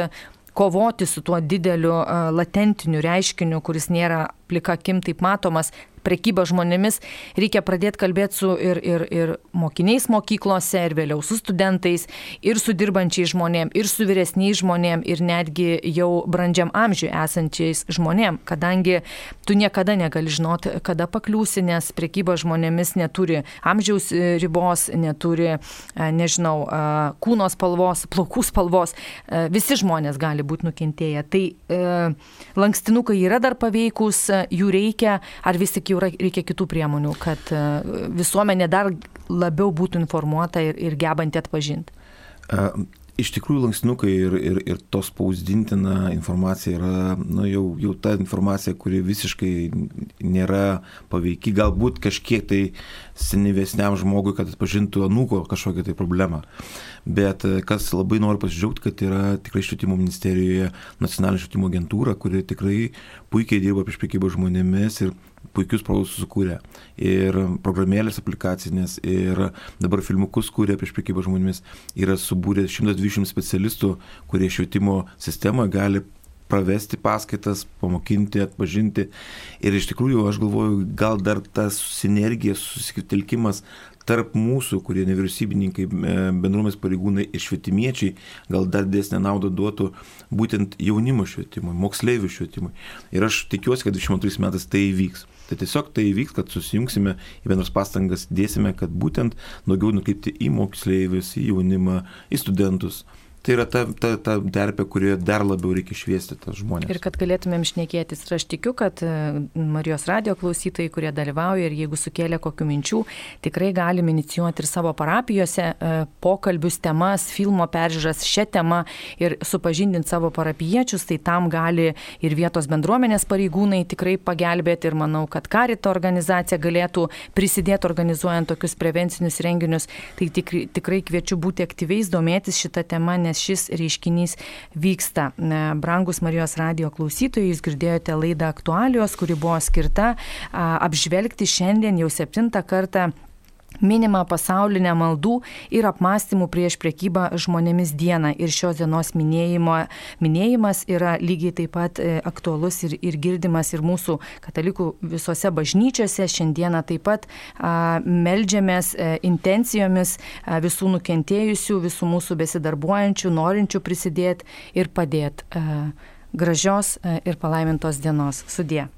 kovoti su tuo dideliu latentiniu reiškiniu, kuris nėra plika akim taip matomas, prekyba žmonėmis, reikia pradėti kalbėti su ir, ir, ir mokiniais mokyklose, ir vėliau su studentais, ir su dirbančiais žmonėm, ir su vyresniais žmonėm, ir netgi jau brandžiam amžiui esančiais žmonėm, kadangi tu niekada negali žinoti, kada pakliūsi, nes prekyba žmonėmis neturi amžiaus e, ribos, neturi, e, nežinau, e, kūno spalvos, plaukų spalvos, visi žmonės gali būti nukentėję. Tai e, lankstinukai yra dar paveikus, jų reikia, ar vis tik jau reikia kitų priemonių, kad e, visuomenė dar labiau būtų informuota ir, ir gebanti atpažinti? Iš tikrųjų, lankstinukai ir, ir, ir to spausdintina informacija yra nu, jau, jau ta informacija, kuri visiškai nėra paveiki, galbūt kažkiek tai senyvesniam žmogui, kad atpažintų anūko kažkokią tai problemą. Bet e, kas labai noriu pasidžiaugti, kad yra tikrai švietimo ministerijoje nacionalinė švietimo agentūra, kuri tikrai puikiai dirba prieš priekybą žmonėmis ir puikius produktus sukūrė. Ir programėlės aplikacinės, ir dabar filmukus kūrė prieš priekybą žmonėmis. Yra subūrę 120 specialistų, kurie švietimo sistemoje gali pravesti paskaitas, pamokinti, atpažinti. Ir iš tikrųjų aš galvoju, gal dar tas sinergija, susitelkimas tarp mūsų, kurie nevyriausybininkai, e, bendruomės pareigūnai ir švietimiečiai, gal dar didesnę naudą duotų būtent jaunimo švietimui, moksleivių švietimui. Ir aš tikiuosi, kad 22 metais tai įvyks. Tai tiesiog tai įvyks, kad susijungsime į bendras pastangas, dėsime, kad būtent daugiau nukreipti į moksleivius, į jaunimą, į studentus tai yra ta, ta, ta terpė, kurioje dar labiau reikia šviesti tas žmonės. Ir kad galėtumėm šnekėtis. Ir aš tikiu, kad e, Marijos radio klausytojai, kurie dalyvauja ir jeigu sukėlė kokių minčių, tikrai galim inicijuoti ir savo parapijose e, pokalbius, temas, filmo peržiūras šią temą ir supažindinti savo parapiečius, tai tam gali ir vietos bendruomenės pareigūnai tikrai pagelbėti ir manau, kad karito organizacija galėtų prisidėti organizuojant tokius prevencinius renginius. Tai tikrai, tikrai kviečiu būti aktyviais, domėtis šitą temą, nes nes šis reiškinys vyksta. Brangus Marijos radio klausytojai, jūs girdėjote laidą aktualijos, kuri buvo skirta apžvelgti šiandien jau septintą kartą minima pasaulinė maldų ir apmąstymų prieš priekybą žmonėmis diena. Ir šios dienos minėjimo, minėjimas yra lygiai taip pat e, aktualus ir, ir girdimas ir mūsų katalikų visose bažnyčiose. Šiandieną taip pat a, meldžiamės a, e, intencijomis a, visų nukentėjusių, visų mūsų besidarbuojančių, norinčių prisidėti ir padėti. Gražios a, ir palaimintos dienos. Sudė.